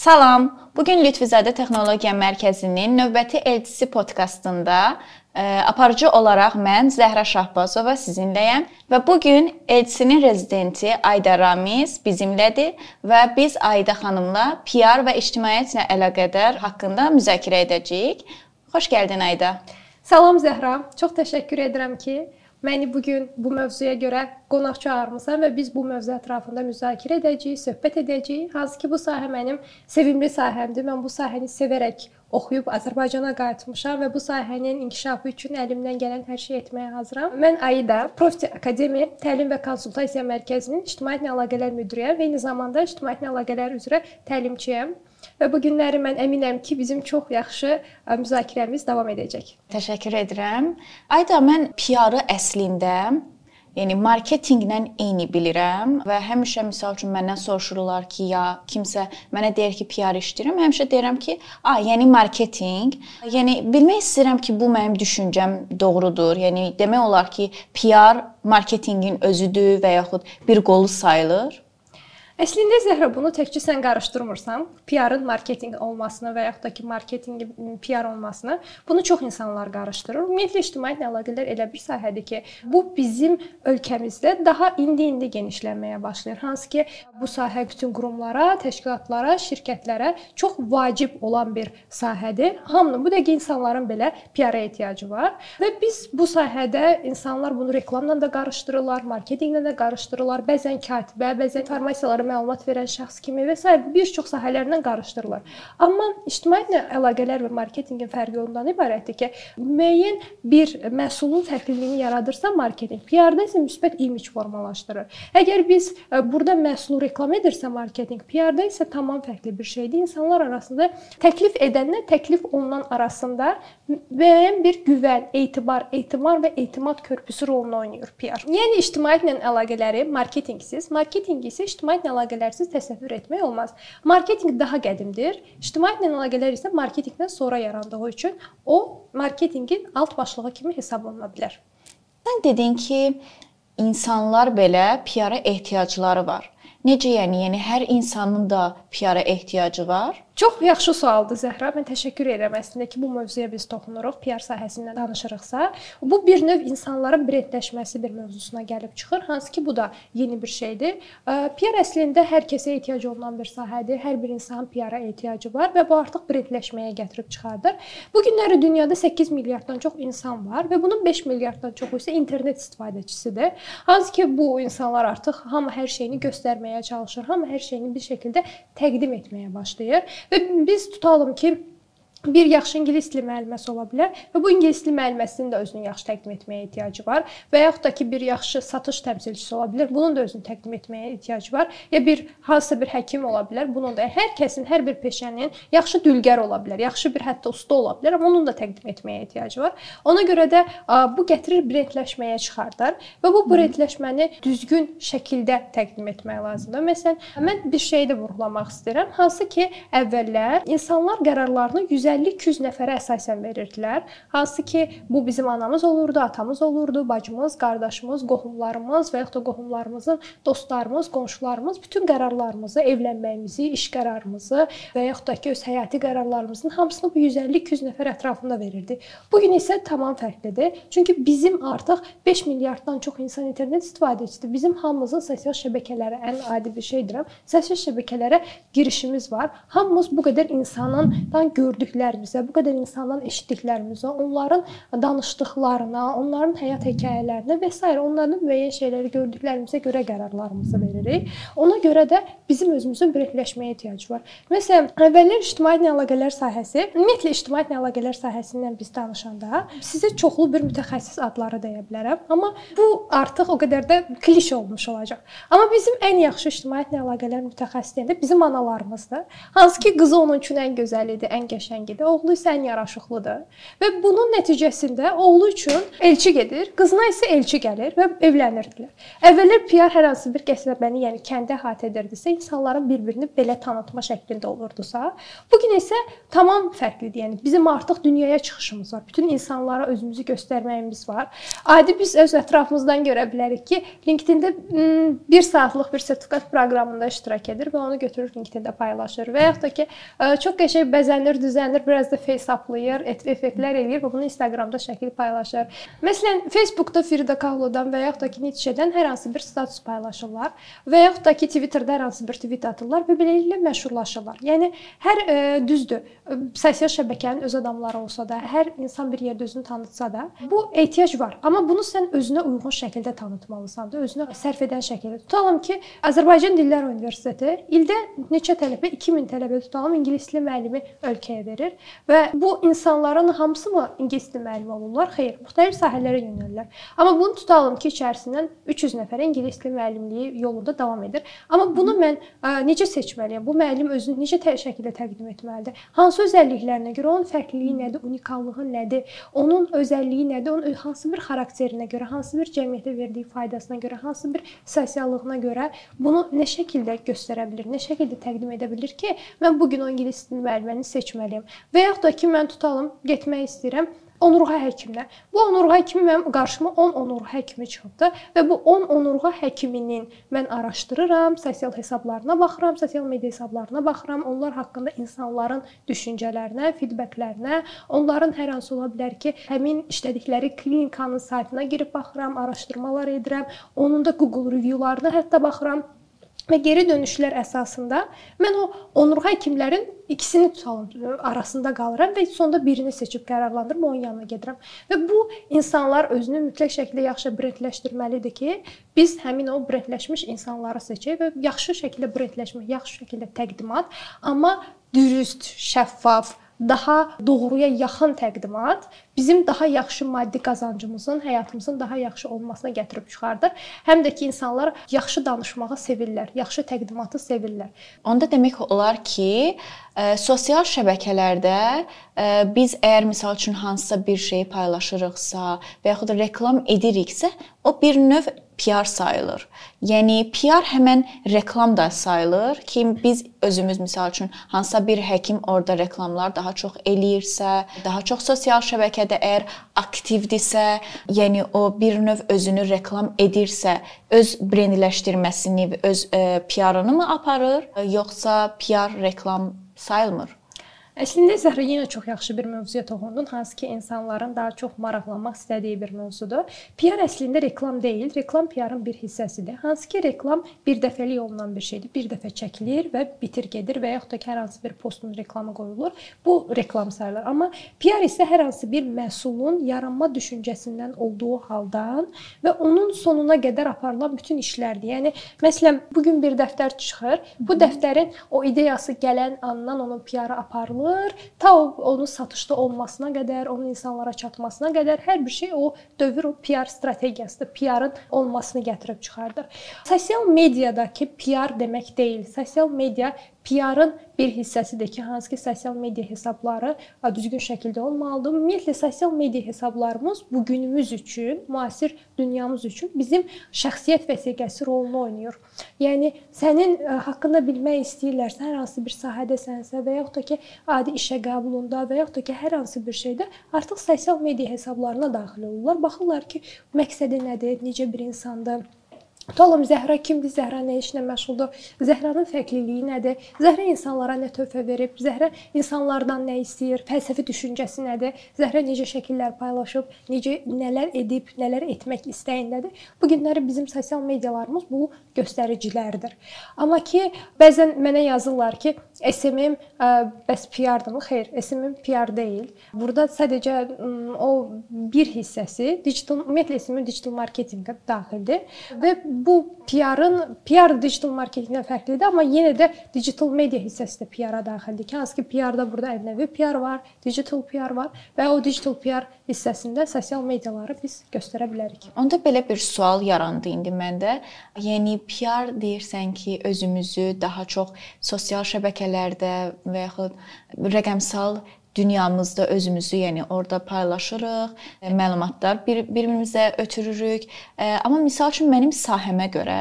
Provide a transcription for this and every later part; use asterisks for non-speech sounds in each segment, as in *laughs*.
Salam. Bu gün Lütfüzadə Texnologiya Mərkəzinin növbəti elçisi podkastında e, aparıcı olaraq mən Zəhra Şahbazova sizinləyəm və bu gün elçisinin rezidenti Ayda Ramiz bizimlədir və biz Ayda xanımla PR və ictimaiyyətlə əlaqədar haqqında müzakirə edəcəyik. Xoş gəldin Ayda. Salam Zəhra. Çox təşəkkür edirəm ki, Məni bu gün bu mövzuya görə qonaq çağırmısan və biz bu mövzu ətrafında müzakirə edəcəyik, söhbət edəcəyik. Hansı ki, bu sahə mənim sevimli sahəmdir. Mən bu sahəni sevərək oxuyub Azərbaycana qayıtmışam və bu sahənin inkişafı üçün əlimdən gələn hər şeyi etməyə hazıram. Mən AIDA Profti Akademiya Təlim və Konsultasiya Mərkəzinin İctimaiyyətlə Əlaqələr müdiriyəm və eyni zamanda İctimaiyyətlə Əlaqələr üzrə təlimçiyəm. Və bu günləri mən əminəm ki, bizim çox yaxşı müzakirəmiz davam edəcək. Təşəkkür edirəm. Ayda mən PR-ı əslində Yəni marketinqlə eyni bilirəm və həmişə məsəl üçün məndən soruşurlar ki, ya kimsə mənə deyir ki, PR işləyirəm, həmişə deyirəm ki, "A, yəni marketinq." Yəni bilmək istəyirəm ki, bu mənim düşüncəm doğrudur. Yəni demək olar ki, PR marketinqin özüdür və yaxud bir qolu sayılır. Əslində Zəhra bunu təkcə sən qarışdırmırsan. PR-ın marketinq olmasını və yaxud da ki, marketinqin PR olmasını bunu çox insanlar qarışdırır. Ümumiyyətlə ictimaiyyət əlaqələr elə bir sahədir ki, bu bizim ölkəmizdə daha indi-indi genişlənməyə başlayır. Hansı ki, bu sahə bütün qurumlara, təşkilatlara, şirkətlərə çox vacib olan bir sahədir. Hamının bu dəqiqə insanların belə PR-a ehtiyacı var və biz bu sahədə insanlar bunu reklamla da qarışdırırlar, marketinqlə də qarışdırırlar. Bəzən katibə, bəzən informasiyaları məlumat verən şəxs kimi və s. bir çox sahələrlə qarışdırılır. Amma ictimaiyyətlə əlaqələr və marketinqin fərqi ondan ibarətdir ki, müəyyən bir məhsulun fərqliliyini yaradırsa marketinq, PR-da isə müsbət image formalaşdırır. Əgər biz e, burada məhsulu reklam edirsə marketinq, PR-da isə tamam fərqli bir şeydir. İnsanlar arasında təklif edənlə təklif olunan arasında müəyyən bir güvən, etibar, etimar və etimad körpüsü rolunu oynayır PR. Yəni ictimaiyyətlə əlaqələri marketinqsiz, marketinq isə ictimaiyyətlə əlaqələrsiz təsəvvür etmək olmaz. Marketinq daha qədimdir. İctimaiyyətlə əlaqələr isə marketinqdən sonra yarandığı üçün o marketinqin alt başlığı kimi hesablana bilər. Sən dedin ki, insanlar belə PR-a ehtiyacları var. Necə yəni? Yəni hər insanın da PR-a ehtiyacı var? Çox yaxşı sualdır Zəhra. Mən təşəkkür edirəm əslində ki, bu mövzuya biz toxunuruq. PR sahəsindən danışırıqsa, bu bir növ insanların brendləşməsi bir mövzusuna gəlib çıxır, hansı ki, bu da yeni bir şeydir. PR əslində hər kəsə ehtiyac olunan bir sahədir. Hər bir insanın PR-a ehtiyacı var və bu artıq brendləşməyə gətirib çıxardır. Bu günləri dünyada 8 milyarddan çox insan var və bunun 5 milyarddan çoxu isə internet istifadəçisidir. Hansı ki, bu insanlar artıq hamı hər şeyini göstərməyə çalışır, hamı hər şeyini bir şəkildə təqdim etməyə başlayır Və biz tutalım. Ki, bir yaxşı ingilis dili müəlliməsi ola bilər və bu ingilis dili müəlliməsinin də özünü yaxşı təqdim etməyə ehtiyacı var və yaxud da ki, bir yaxşı satış təmsilçisi ola bilər, bunun da özünü təqdim etməyə ehtiyacı var. Ya bir hansısa bir həkim ola bilər, bunun da hər kəsin, hər bir peşənin yaxşı dülgər ola bilər, yaxşı bir hətta usta ola bilər, amma onun da təqdim etməyə ehtiyacı var. Ona görə də bu gətirir brendləşməyə çıxardar və bu brendləşməni düzgün şəkildə təqdim etmək lazımdır. Məsələn, mən bir şeyi də vurğulamaq istəyirəm, hansı ki, əvvəllər insanlar qərarlarını 100 150-200 nəfərə əsasən verirdilər. Hansı ki, bu bizim anamız olurdu, atamız olurdu, bacımız, qardaşımız, qohumlarımız və yaxud da qohumlarımızın, dostlarımız, qonşularımız bütün qərarlarımızı, evlənməyimizi, iş qərarımızı və yaxud da ki, öz həyati qərarlarımızın hamısını bu 150-200 nəfər ətrafında verirdi. Bu gün isə tamam fərqlidir. Çünki bizim artıq 5 milyarddan çox insan internet istifadəçisidir. Bizim hamımızın sosial şəbəkələrə ən adi bir şeydirəm. Sosial şəbəkələrə girişimiz var. Hamımız bu qədər insandan gördükləri gördüklərimizə, bu qədər insandan eşitdiklərimizə, onların danışdıqlarına, onların həyat hekayələrinə və s. onların müəyyən şeyləri gördüklərimizə görə qərarlarımızı veririk. Ona görə də bizim özümüzün birləşməyə ehtiyacı var. Məsələn, əvvəllər ictimai əlaqələr sahəsi, ümumiyyətlə ictimai əlaqələr sahəsindən biz danışanda sizə çoxlu bir mütəxəssis adları deyə bilərəm, amma bu artıq o qədər də kliş olmuş olacaq. Amma bizim ən yaxşı ictimai əlaqələr mütəxəssisi deyəndə bizim analarımızdır. Hansı ki, qızı onun üçün ən gözəl idi, ən qəşəng rəngidir, oğlu isə ən yaraşıqlıdır. Və bunun nəticəsində oğlu üçün elçi gedir, qızına isə elçi gəlir və evlənirdilər. Əvvəllər PR hər hansı bir qəsəbəni, yəni kəndi əhatə edirdisə, insanların bir-birini belə tanıtma şəklində olurdusa, bu gün isə tamam fərqlidir. Yəni bizim artıq dünyaya çıxışımız var. Bütün insanlara özümüzü göstərməyimiz var. Adi biz öz ətrafımızdan görə bilərik ki, LinkedIn-də 1 saatlıq bir sertifikat proqramında iştirak edir və onu götürür LinkedIn-də paylaşır və yaxud da ki, çox qəşəng bəzənir, düzənir, biraz da face uplayır, effektlər eləyir və bunu Instagramda şəkil paylaşır. Məsələn, Facebookda Frida Kahlodan və yaxud da ki, Nietzsche-dən hər hansı bir status paylaşırlar və yaxud da ki, Twitterdə hər hansı bir tweet atırlar və beləliklə məşhurlaşırlar. Yəni hər ə, düzdür, sosial şəbəkənin öz adamları olsa da, hər insan bir yerdə özünü tanıtsa da, bu ehtiyac var. Amma bunu sən özünə uyğun şəkildə tanıtmalısan da, özünə sərf edən şəkildə. Tutalım ki, Azərbaycan Dillər Universiteti ildə neçə tələbə, 2000 tələbə tutalım ingilis dili müəllimi ölkəyə verir və bu insanların hamısı mı ingilis dili müəllimi olurlar? Xeyr, müxtəlif sahələrə yönəlirlər. Amma bunu tutalım ki, içərisindən 300 nəfər ingilis dili müəllimliyi yolunda davam edir. Amma bunu mən ə, necə seçməliyəm? Bu müəllim özünü necə şəkildə təqdim etməlidir? Hansı özəlliklərinə görə onun fərqliliyi nədir, unikallığı nədir? Onun özəlliyi nədir? Onun hansı bir xarakterinə görə, hansı bir cəmiyyətə verdiyi faydasına görə, hansı bir sosiallığına görə bunu nə şəkildə göstərə bilər, nə şəkildə təqdim edə bilər ki, mən bu gün o ingilis dili müəllimini seçməliyəm. Və yaxud da ki, mən tutalım, getmək istəyirəm onurğa həkimlə. Bu onurğa həkimi mənim qarşıma 10 onurğa həkimi çıxdı və bu 10 onurğa həkiminin mən araşdırıram, sosial hesablarına baxıram, sosial media hesablarına baxıram, onlar haqqında insanların düşüncələrinə, feedbacklərinə, onların hər hansı ola bilər ki, həmin işlədikləri klinikanın saytına girib baxıram, araşdırmalar edirəm, onun da Google reviewlarına hətta baxıram və geri dönüşlər əsasında mən o onurğa həkimlərin ikisini tutalım arasında qalıram və sonda birini seçib qərarlandırıb onun yanına gedirəm. Və bu insanlar özünü mütləq şəkildə yaxşı brendləşdirməlidir ki, biz həmin o brendləşmiş insanları seçək və yaxşı şəkildə brendləşmə, yaxşı şəkildə təqdimat, amma dürüst, şəffaf, daha doğruya yaxın təqdimat bizim daha yaxşı maddi qazancımızın, həyatımızın daha yaxşı olmasına gətirib çıxardır. Həm də ki, insanlar yaxşı danışmağı sevirlər, yaxşı təqdimatı sevirlər. Onda demək olar ki, ə, sosial şəbəkələrdə ə, biz əgər məsəl üçün hansısa bir şeyi paylaşırıqsa və yaxud da reklam ediriksə, o bir növ PR sayılır. Yəni PR həmən reklam da sayılır ki, biz özümüz məsəl üçün hansısa bir həkim orada reklamlar daha çox eləyirsə, daha çox sosial şəbəkədə əgər aktivdirsə, yəni o bir növ özünü reklam edirsə, öz brendləşdirməsini, öz PR-ını mı aparır, yoxsa PR reklam sayılmır? Əslində Zəhra yenə çox yaxşı bir mövzuya toxundun, hansı ki, insanların daha çox maraqlanmaq istədiyi bir mövzudur. PR əslində reklam deyil, reklam PR-ın bir hissəsidir. Hansı ki, reklam bir dəfəlik olunan bir şeydir. Bir dəfə çəkilir və bitir gedir və yaxud da ki, hər hansı bir postun reklamı qoyulur. Bu reklam sayılır. Amma PR isə hər hansı bir məhsulun yaranma düşüncəsindən olduğu haldan və onun sonuna qədər aparılan bütün işlərdir. Yəni məsələn, bu gün bir dəftər çıxır. Bu dəftərin o ideyası gələn andan onun PR-ı aparılır alır, ta onun satışda olmasına qədər, onun insanlara çatmasına qədər hər bir şey o dövr o PR strategiyasıdır. PR-ın olmasını gətirib çıxardır. Sosial mediadakı PR demək deyil. Sosial media PR-ın bir hissəsidir ki, hansı ki, sosial media hesabları düzgün şəkildə olmalıdır. Ümumiyyətlə sosial media hesablarımız bu günümüz üçün, müasir dünyamız üçün bizim şəxsiyyət vəsiqəsi rolunu oynayır. Yəni sənin haqqında bilmək istəyirlərsə, hər hansı bir sahədəsənsə və yaxud da ki, adi işə qəbulunda və yaxud da ki, hər hansı bir şeydə artıq sosial media hesablarına daxil olurlar. Baxırlar ki, məqsədi nədir, necə bir insandır Tutalım Zəhra kimdir? Zəhra nə işlə məşğuldur? Zəhranın fərqliliyi nədir? Zəhra insanlara nə töhfə verib? Zəhra insanlardan nə istəyir? Fəlsəfi düşüncəsi nədir? Zəhra necə şəkillər paylaşıb, necə nələr edib, nələr etmək istəyindədir? Bu günləri bizim sosial medialarımız bu göstəricilərdir. Amma ki, bəzən mənə yazırlar ki, SMM bəs PR-dırmı? Xeyr, SMM PR deyil. Burada sadəcə o bir hissəsi digital ümumiyyətlə SMM digital marketinqə daxildir və bu PR-ın PR digital marketinqdən fərqlidir, amma yenə də digital media hissəsi də PR-a daxildir. Ki, hansı ki PR-da burada ənənəvi PR var, digital PR var və o digital PR hissəsində sosial mediaları biz göstərə bilərik. Onda belə bir sual yarandı indi məndə. Yəni PR deyirsən ki, özümüzü daha çox sosial şəbəkələrdə və yaxud rəqəmsal dünyamızda özümüzü, yəni orada paylaşırıq, e, məlumatlar bir-birimizə ötürürük. E, amma misal üçün mənim sahəmə görə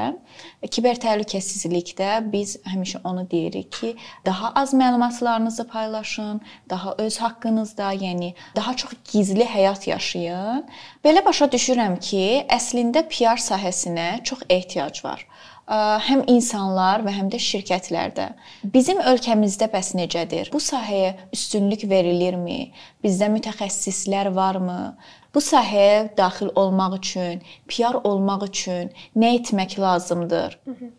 kiber təhlükəsizlikdə biz həmişə onu deyirik ki, daha az məlumatlarınızı paylaşın, daha öz haqqınızda, yəni daha çox gizli həyat yaşayın. Belə başa düşürəm ki, əslində PR sahəsinə çox ehtiyac var həm insanlar və həm də şirkətlərdə. Bizim ölkəmizdə bəs necədir? Bu sahəyə üstünlük verilirmi? Bizdə mütəxəssislər varmı? Bu sahəyə daxil olmaq üçün, PR olmaq üçün nə etmək lazımdır? Hı -hı.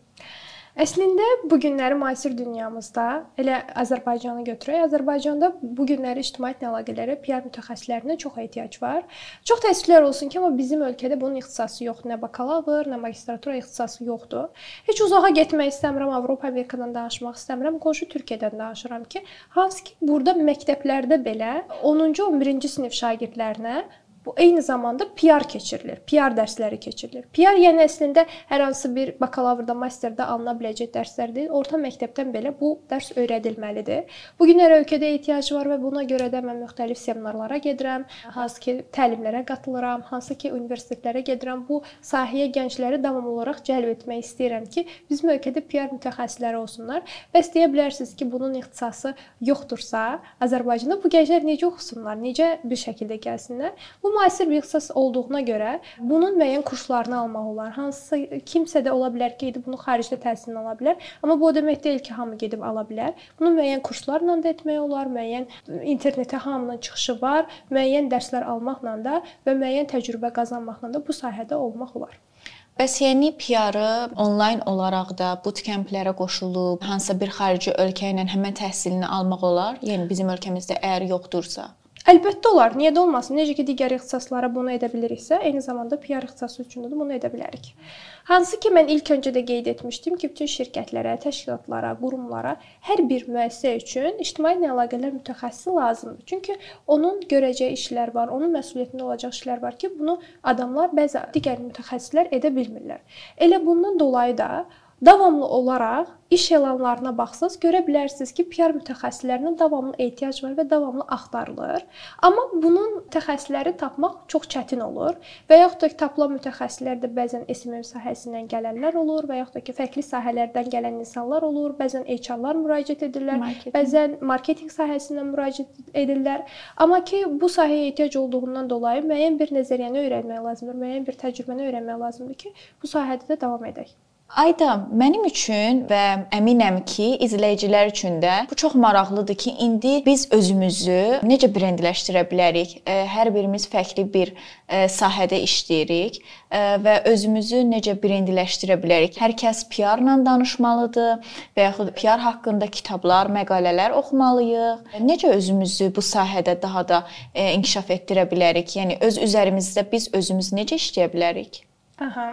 Əslində bu günləri müasir dünyamızda elə Azərbaycanı götürək. Azərbaycanda bu günləri ictimaiyyət əlaqələri PR mütəxəssislərinə çox ehtiyac var. Çox təəssüflər olsun ki, amma bizim ölkədə bunun ixtisası yoxdur. Nə bakalavr, nə magistratura ixtisası yoxdur. Heç uzağa getmək istəmirəm, Avropa, Amerikadan danışmaq istəmirəm. Qonşu Türkiyədən danışıram ki, hansı ki, burada məktəblərdə belə 10-cu, 11-ci sinif şagirdlərinə Bu eyni zamanda PR keçirilir. PR dərsləri keçirilir. PR yəni əslində hər hansı bir bakalavrda, masterdə alına biləcək dərslər deyil. Orta məktəbdən belə bu dərs öyrədilməlidir. Bu günlər ölkədə ehtiyac var və buna görə də mən müxtəlif seminarlara gedirəm, hansı ki təlimlərə qatılıram, hansı ki universitetlərə gedirəm. Bu sahəyə gəncləri davamlı olaraq cəlb etmək istəyirəm ki, bizim ölkədə PR mütəxəssisləri olsunlar. Bəs deyə bilərsiniz ki, bunun ixtisası yoxdursa, Azərbaycanda bu gənclər necə oxusunlar, necə bir şəkildə gəlsinlər? Bu Bu müasir bir ixtisas olduğuna görə bunun müəyyən kurslarını almaq olar. Hansısa kimsə də ola bilər ki, bunu xaricdə təhsilini ala bilər, amma bu o demək deyil ki, hamı gedib ala bilər. Bunu müəyyən kurslarla da etmək olar, müəyyən internetə hamının çıxışı var, müəyyən dərslər almaqla da və müəyyən təcrübə qazanmaqla da bu sahədə olmaq olar. Bəs yeni PR-ı onlayn olaraq da bootcamplərə qoşulub hansısa bir xarici ölkə ilə həmin təhsilini almaq olar? Yəni bizim ölkəmizdə əgər yoxdursa. Əlbəttə olar. Niyə də olmasın? Necə ki digər ixtisaslara bunu edə biliriksə, eyni zamanda PR ixtisası üçün də bunu edə bilərik. Hansı ki mən ilk öncə də qeyd etmişdim ki, bütün şirkətlərə, təşkilatlara, qurumlara hər bir müəssisə üçün ictimai əlaqələr mütəxəssisi lazımdır. Çünki onun görəcəyi işlər var, onun məsuliyyətində olacaq işlər var ki, bunu adamlar bəzi digər mütəxəssislər edə bilmirlər. Elə bundan dolayı da davamlı olaraq iş elanlarına baxsaz görə bilərsiniz ki, PR mütəxəssislərinə davamlı ehtiyac var və davamlı axtarılır. Amma bunun mütəxəssisləri tapmaq çox çətin olur və yaxud da ki, tapılan mütəxəssislər də bəzən SMM sahəsindən gələnlər olur və yaxud da ki, fərqli sahələrdən gələn insanlar olur. Bəzən HR-lar müraciət edirlər, marketing. bəzən marketinq sahəsindən müraciət edirlər. Amma ki, bu sahəyə ehtiyac olduğundan dolayı müəyyən bir nəzəriyyəni öyrənmək lazımdır, müəyyən bir təcrübəni öyrənmək lazımdır ki, bu sahədə də davam edək. Ayda, mənim üçün və əminəm ki, izləyicilər üçün də bu çox maraqlıdır ki, indi biz özümüzü necə brendləşdirə bilərik? Hər birimiz fərqli bir sahədə işləyirik və özümüzü necə brendləşdirə bilərik? Hər kəs PR-la danışmalıdır və yaxud PR haqqında kitablar, məqalələr oxumalıyıq. Necə özümüzü bu sahədə daha da inkişaf etdirə bilərik? Yəni öz üzərimizdə biz özümüz necə işləyə bilərik? Aha.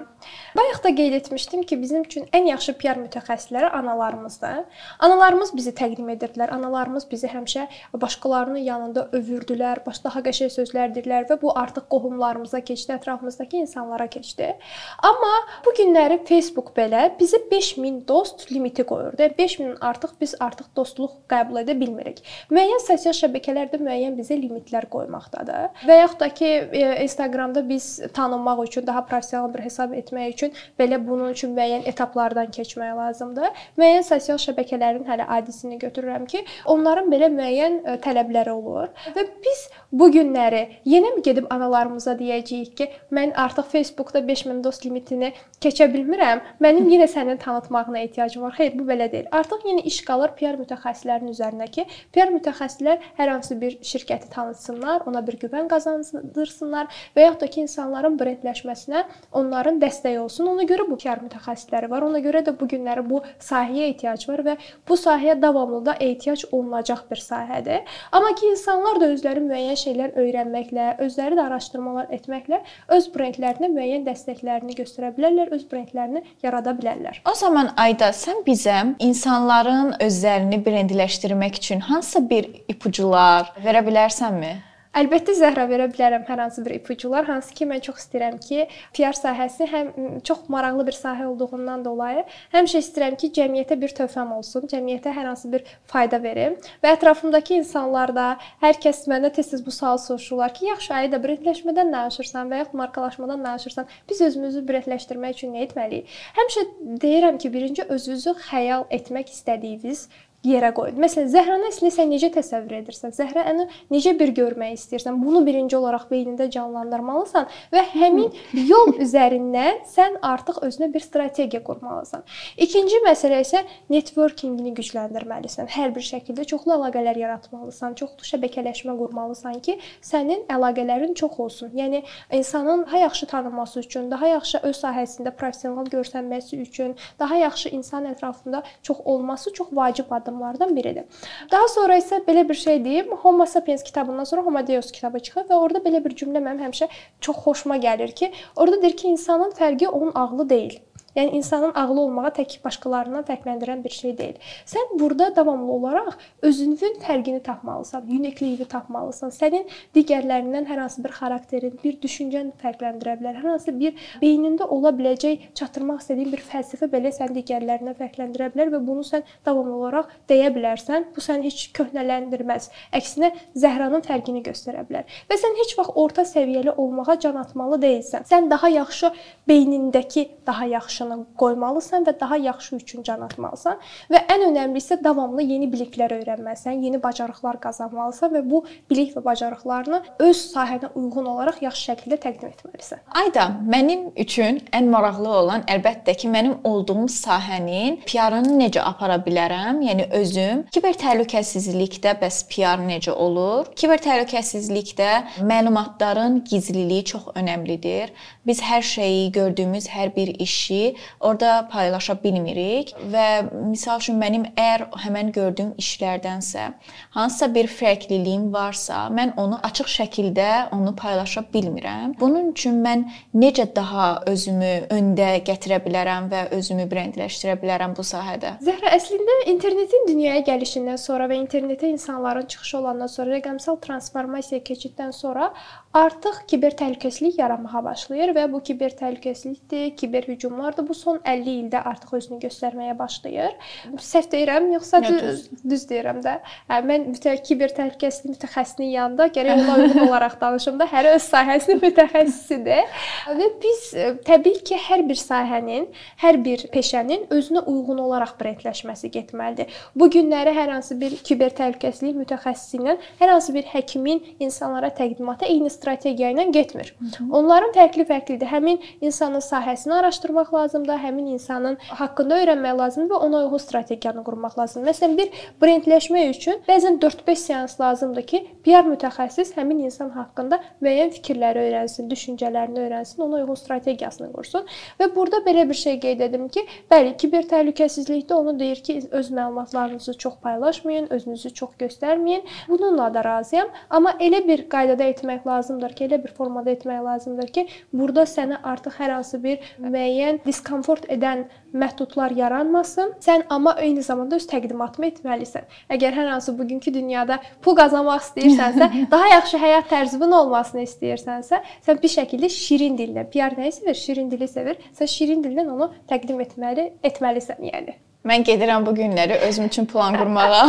Bayaq da qeyd etmişdim ki, bizim üçün ən yaxşı PR mütəxəssisləri analarımızdır. Analarımız bizi təqdim edirdilər. Analarımız bizi həmişə başqalarının yanında övürdülər, baş daha qəşəng sözlər dedilər və bu artıq qohumlarımıza keçdi, ətrafımızdakı insanlara keçdi. Amma bu günləri Facebook belə bizi 5000 dost limiti qoyur. Yəni 5000 artıq biz artıq dostluq qəbul edə bilmirik. Müəyyən sosial şəbəkələrdə müəyyən bizə limitlər qoymaqdadır. Və yaxud da ki, e, Instagramda biz tanınmaq üçün daha professional bir hesab etmək üçün belə bunun üçün müəyyən etaplardan keçmək lazımdır. Müəyyən sosial şəbəkələrin hələ adisini götürürəm ki, onların belə müəyyən e, tələbləri olur və biz bu günləri yenə mi gedib analarımıza deyəcəyik ki, mən artıq Facebookda 5000 dost limitini keçə bilmirəm. Mənim yenə səni tanıtmağına ehtiyacım var. Xeyr, bu belə deyil. Artıq yenə iş qalır PR mütəxəssislərinin üzərinə ki, PR mütəxəssislər hər hansı bir şirkəti tanıtsınlar, ona bir güvən qazandırsınlar və yaxud da ki, insanların brendləşməsinə onların dəstəyi olsun. Ona görə bu PR mütəxəssisləri var. Ona görə də bu günləri bu sahəyə ehtiyac var və bu sahəyə davamlı da ehtiyac olunacaq bir sahədir. Amma ki, insanlar da özləri müəyyən şeylər öyrənməklə, özləri də araşdırmalar etməklə öz brendlərinə müəyyən dəstəklərini göstərə bilərlər, öz brendlərini yarada bilərlər. O zaman Ayda, sən bizə insanların özlərini brendləşdirmək üçün hansısa bir ipucular verə bilərsənmi? Əlbəttə Zəhra verə bilərəm hər hansı bir ipucular, hansı ki mən çox istəyirəm ki, PR sahəsi həm çox maraqlı bir sahə olduğundan dolayı həmişə istəyirəm ki, cəmiyyətə bir töhfəm olsun, cəmiyyətə hər hansı bir fayda verim və ətrafımdakı insanlar da hər kəs məndə tez-tez bu sual soruşurlar ki, yaxşı ayda brendləşmədən danışırsan və yaxud markalaşmadan danışırsan, biz özümüzü brendləşdirmək üçün nə etməliyik? Həmişə deyirəm ki, birinci özünüzü xəyal etmək istədiyiniz yerə qoyun. Məsələn, Zəhranı əslində sən necə təsəvvür edirsən? Zəhrəni necə bir görmək istəyirsən? Bunu birinci olaraq beynində canlandırmalısan və həmin yol üzərindən sən artıq özünə bir strategiya qurmalısan. İkinci məsələ isə networkingini gücləndirməlisən. Hər bir şəkildə çoxlu əlaqələr yaratmalısan, çoxlu şəbəkələşmə qurmalısan ki, sənin əlaqələrin çox olsun. Yəni insanın daha yaxşı tanınması üçün, daha yaxşı öz sahəsində professional görsənməsi üçün, daha yaxşı insan ətrafında çox olması çox vacib addım addımlardan biridir. Daha sonra isə belə bir şey deyim, Homo sapiens kitabından sonra Homo Deus kitabı çıxır və orada belə bir cümlə mənim həmişə çox xoşuma gəlir ki, orada deyir ki, insanın fərqi onun ağlı deyil. Yəni insanın ağlı olmağı tək başqalarından fərqləndirən bir şey deyil. Sən burada davamlı olaraq özünün fərqini tapmalısan, unikliyini tapmalısan. Sənin digərlərindən hər hansı bir xarakterin, bir düşüncən fərqləndirə bilər. Hər hansı bir beynində ola biləcək çatdırmaq istədiyin bir fəlsəfə belə səni digərlərindən fərqləndirə bilər və bunu sən davamlı olaraq deyə bilərsən. Bu səni heç köhnələndirməz. Əksinə Zəhranın fərqini göstərə bilər. Və sən heç vaxt orta səviyyəli olmağa can atmalı deyilsən. Sən daha yaxşı beynindəki daha yaxşı başına qoymalısan və daha yaxşı üçün can atmalısan və ən önəmlisi davamlı yeni biliklər öyrənməlisən, yeni bacarıqlar qazanmalısan və bu bilik və bacarıqlarını öz sahənə uyğun olaraq yaxşı şəkildə təqdim etməlisən. Ayda, mənim üçün ən maraqlı olan əlbəttə ki, mənim olduğum sahənin PR-ını necə apara bilərəm? Yəni özüm kiber təhlükəsizlikdə bəs PR necə olur? Kiber təhlükəsizlikdə məlumatların gizliliyi çox önəmlidir. Biz hər şeyi, gördüyümüz hər bir işi orada paylaşa bilmirik və misal üçün mənim əgər həmin gördüyüm işlərdənsə hansısa bir fərqliliyim varsa, mən onu açıq şəkildə onu paylaşa bilmirəm. Bunun üçün mən necə daha özümü öndə gətirə bilərəm və özümü brendləşdirə bilərəm bu sahədə? Zəhra, əslində internetin dünyaya gəlişindən sonra və internetə insanların çıxışı olandan sonra, rəqəmsal transformasiya keçiddən sonra artıq kiber təhlükəsizlik yaranmağa başlayır və bu kiber təhlükəsizlikdir, kiber hücumlardır bu son 50 ildə artıq özünü göstərməyə başlayır. Səhv deyirəm, yoxsa düz, düz, düz deyirəm də. Hə, mən mütəxəssис kiber təhlükəsizlik mütəxəssisinin yanında gərək ona uyğun olaraq danışım da. Hər öz sahəsinin *laughs* mütəxəssisidir. Və biz təbii ki, hər bir sahənin, hər bir peşənin özünə uyğun olaraq brendləşməsi getməlidir. Bu günləri hər hansı bir kiber təhlükəsizlik mütəxəssisi ilə hər hansı bir həkimin insanlara təqdimatı eyni strategiya ilə getmir. Onların fərqli-fərqlidir. Həmin insanın sahəsini araşdırmaq lazımdır lazımdır, həmin insanın haqqında öyrənmək lazımdır və ona uyğun strategiyanı qurmaq lazımdır. Məsələn, bir brendləşmək üçün bəzən 4-5 seans lazımdır ki, PR mütəxəssis həmin insan haqqında müəyyən fikirləri öyrənsin, düşüncələrini öyrənsin, ona uyğun strategiyasını qursun. Və burada belə bir şey qeyd edim ki, bəli, kiber təhlükəsizlikdə onu deyir ki, öz məlumatlarınızı çox paylaşmayın, özünüzü çox göstərməyin. Bununla da razıyam, amma elə bir qaydada etmək lazımdır ki, elə bir formada etmək lazımdır ki, burada sənə artıq hər hansı bir müəyyən disk diskomfort edən məhdudlar yaranmasın. Sən amma eyni zamanda öz təqdimatını etməlisən. Əgər hər hansı bugünkü dünyada pul qazanmaq istəyirsənsə, *laughs* daha yaxşı həyat tərzinin olmasını istəyirsənsə, sən bir şəkildə şirin dillə, PR nəyi sevir? Şirin dili sevir. Sən şirin dillə onu təqdim etməli, etməlisən, yəni. Mən gedirəm bu günləri özüm üçün plan qurmağa.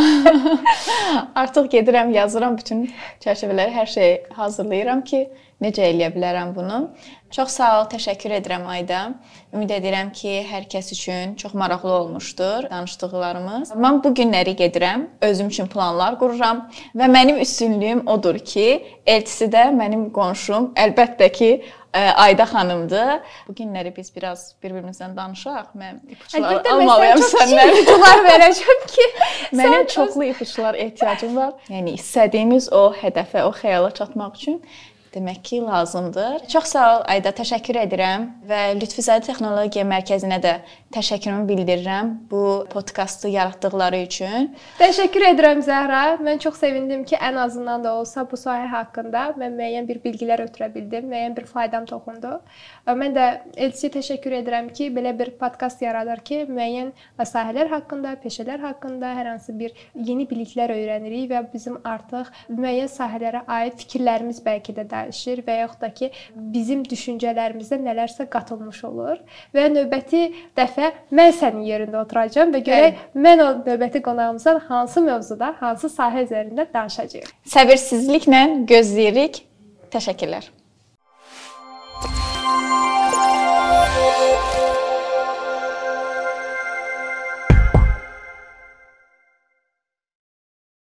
*laughs* Artıq gedirəm, yazıram bütün çərçivələri, hər şeyi hazırlayıram ki, necə eləyə bilərəm bunu. Çox sağ ol, təşəkkür edirəm Ayda. Ümid edirəm ki, hər kəs üçün çox maraqlı olmuşdur danışdıqlarımız. Mən bu günləri gedirəm, özüm üçün planlar qururam və mənim üstünlüyüm odur ki, elçisidə mənim qonşum əlbəttə ki, Ayda xanımdır. Bu günləri biz biraz bir-birimizdən danışaq. Mən ipuçlar almalıyam səndən. ipuçlar *laughs* verəcəm ki, mənim çoxlu ipuçlar ehtiyacım var. Yəni istədiyimiz o hədəfə, o xəyala çatmaq üçün Demək ki, lazımdır. Çox sağ ol Ayda, təşəkkür edirəm və Lütfüzadə Texnologiya Mərkəzinə də təşəkkürümü bildirirəm bu podkastı yaratdıqları üçün. Təşəkkür edirəm Zəhra. Mən çox sevindim ki, ən azından da olsa bu sahə haqqında mən müəyyən bir bilgilər ötürə bildim, müəyyən bir faydam toxundu. Mən də Elçiyə təşəkkür edirəm ki, belə bir podkast yaradır ki, müəyyən sahələr haqqında, peşələr haqqında hər hansı bir yeni biliklər öyrənirik və bizim artıq müəyyən sahələrə aid fikirlərimiz bəlkə də dəyişir və yaxud da ki, bizim düşüncələrimizə nələrsə qatılmış olur və növbəti dəfə mən sənin yerində oturacağam və görək Bəli. mən o növbəti qonağımıza hansı mövzuda, hansı sahə üzərində danışacağıq. Səbirsizliklə gözləyirik. Təşəkkürlər.